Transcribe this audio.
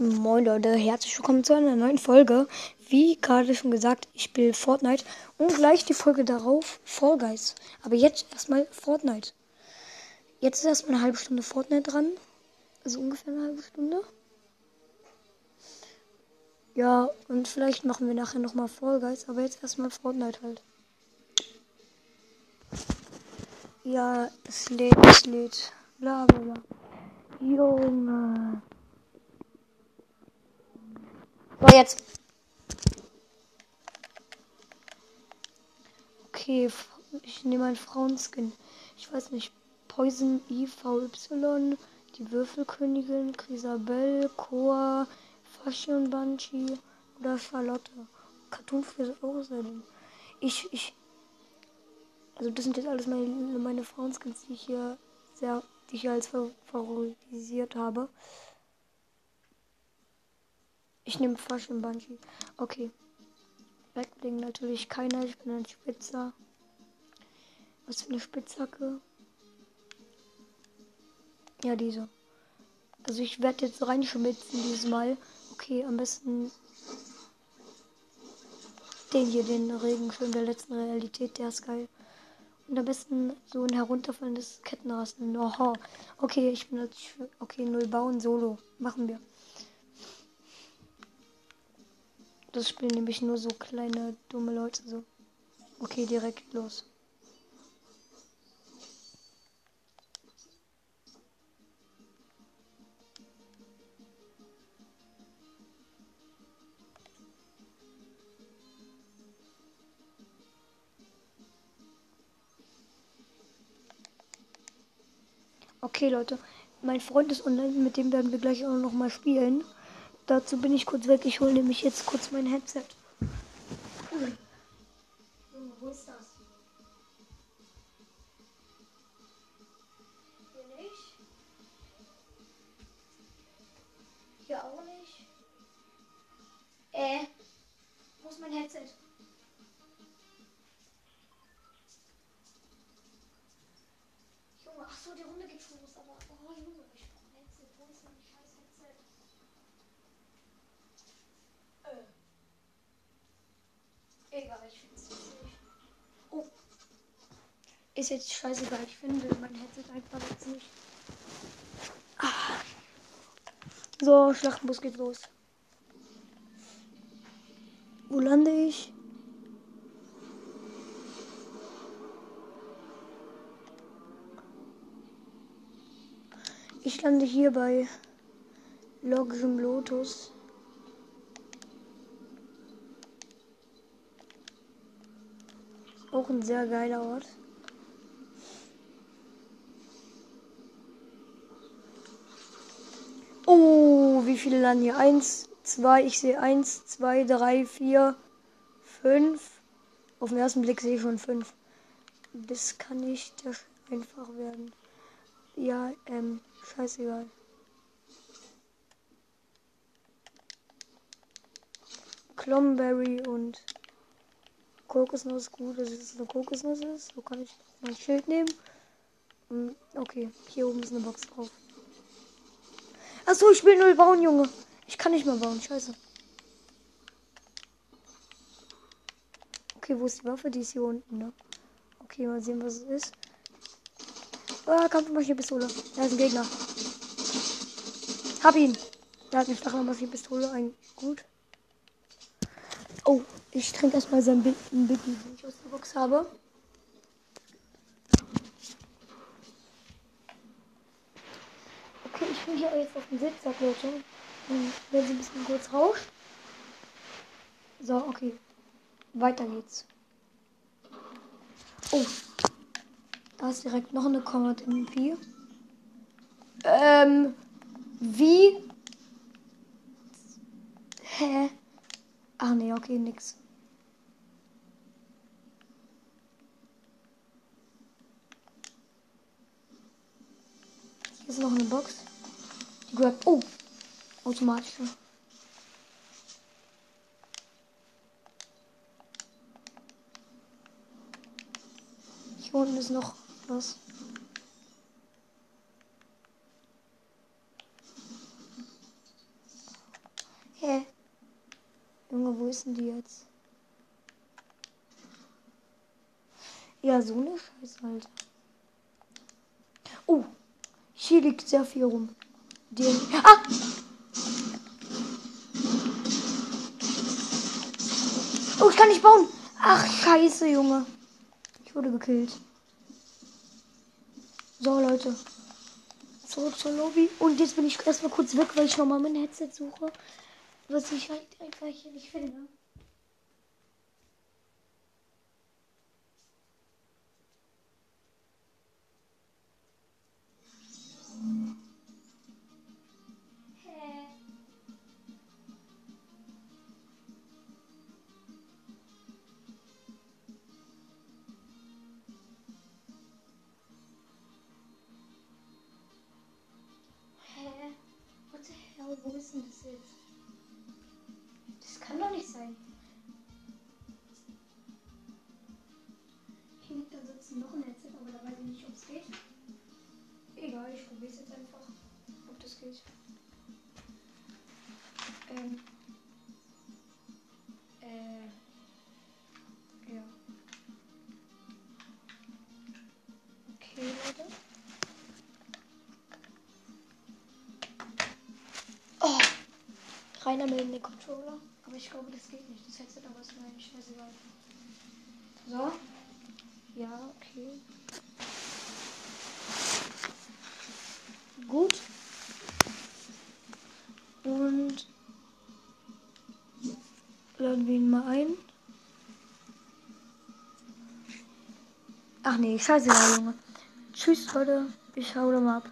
Moin Leute, herzlich willkommen zu einer neuen Folge. Wie gerade schon gesagt, ich spiele Fortnite und gleich die Folge darauf Fall Guys. Aber jetzt erstmal Fortnite. Jetzt ist erstmal eine halbe Stunde Fortnite dran. Also ungefähr eine halbe Stunde. Ja, und vielleicht machen wir nachher nochmal Fall Guys, aber jetzt erstmal Fortnite halt. Ja, es lädt, es lädt. Bla bla bla. Junge. So, jetzt. Okay, ich nehme einen Frauenskin. Ich weiß nicht. Poison IVY, die Würfelkönigin, Grisabelle, Koa, Fashion Banshee oder Charlotte. Cartoon für Außerdem. Ich, ich. Also das sind jetzt alles meine, meine Frauenskins, die ich hier sehr, die ich als favorisiert habe. Ich nehme Fashion Banshee. Okay. Wegbling natürlich keiner. Ich bin ein Spitzer. Was für eine Spitzhacke. Ja, diese. Also ich werde jetzt reinschmitzen dieses Mal. Okay, am besten den hier, den Regenschirm der letzten Realität, der ist geil. Und am besten so ein herunterfallendes Kettenrasten. Oho. Okay, ich bin natürlich. Okay, null bauen, solo. Machen wir. Das spielen nämlich nur so kleine, dumme Leute so. Okay, direkt los. Okay, Leute. Mein Freund ist online, mit dem werden wir gleich auch noch mal spielen. Dazu bin ich kurz weg. Ich hole nämlich jetzt kurz mein Headset. Hier auch nicht. Äh, wo ist mein Headset? Junge, ach so, die Runde geht schon los, aber oh Junge, ich brauche ein Headset. Wo ist mein scheiß Headset? Egal, ich finde es nicht. Oh. Ist jetzt scheißegal, ich finde mein Headset einfach jetzt nicht. Ah. So, Schlachtenbus geht los. Wo lande ich? Ich lande hier bei Logischem Lotus. Auch ein sehr geiler Ort. Oh, wie viele landen hier? Eins, zwei, ich sehe eins, zwei, drei, vier, fünf. Auf den ersten Blick sehe ich schon fünf. Das kann nicht einfach werden. Ja, ähm, scheißegal. Clomberry und Kokosnuss gut, dass es eine Kokosnuss ist. So kann ich mein Schild nehmen. Hm, okay, hier oben ist eine Box drauf. Achso, ich will null bauen, Junge. Ich kann nicht mehr bauen, scheiße. Okay, wo ist die Waffe? Die ist hier unten, ne? Okay, mal sehen, was es ist. Ah, Kampfmaschinenpistole. Da ist ein Gegner. Hab ihn. Der hat eine Stachelmaschinenpistole. Ein gut. Oh, ich trinke erstmal sein Big, ein Biggie, den ich aus der Box habe. Okay, ich bin hier jetzt auf dem Sitzsack, Leute. Werden sie ein bisschen kurz raus. So, okay. Weiter geht's. Oh. Da ist direkt noch eine Combat MP. Ähm. Wie? Hä? Ach nee, okay, nix. Hier ist noch eine Box. Die gehört. Oh! Automatische. Hier unten ist noch was. Junge, wo ist denn die jetzt? Ja, so eine Scheiße, Alter. Oh, hier liegt sehr viel rum. Den. Ah! Oh, ich kann nicht bauen. Ach, scheiße, Junge. Ich wurde gekillt. So, Leute. Zurück zur Lobby. Und jetzt bin ich erstmal kurz weg, weil ich nochmal mein Headset suche. Was ich halt einfach hier nicht finde. Reiner melden den Controller. Aber ich glaube, das geht nicht. Das Headset aber ist mir eigentlich scheißegal. So. Ja, okay. Gut. Und laden wir ihn mal ein. Ach nee, scheißegal, Junge. Tschüss, Leute. Ich hau da mal ab.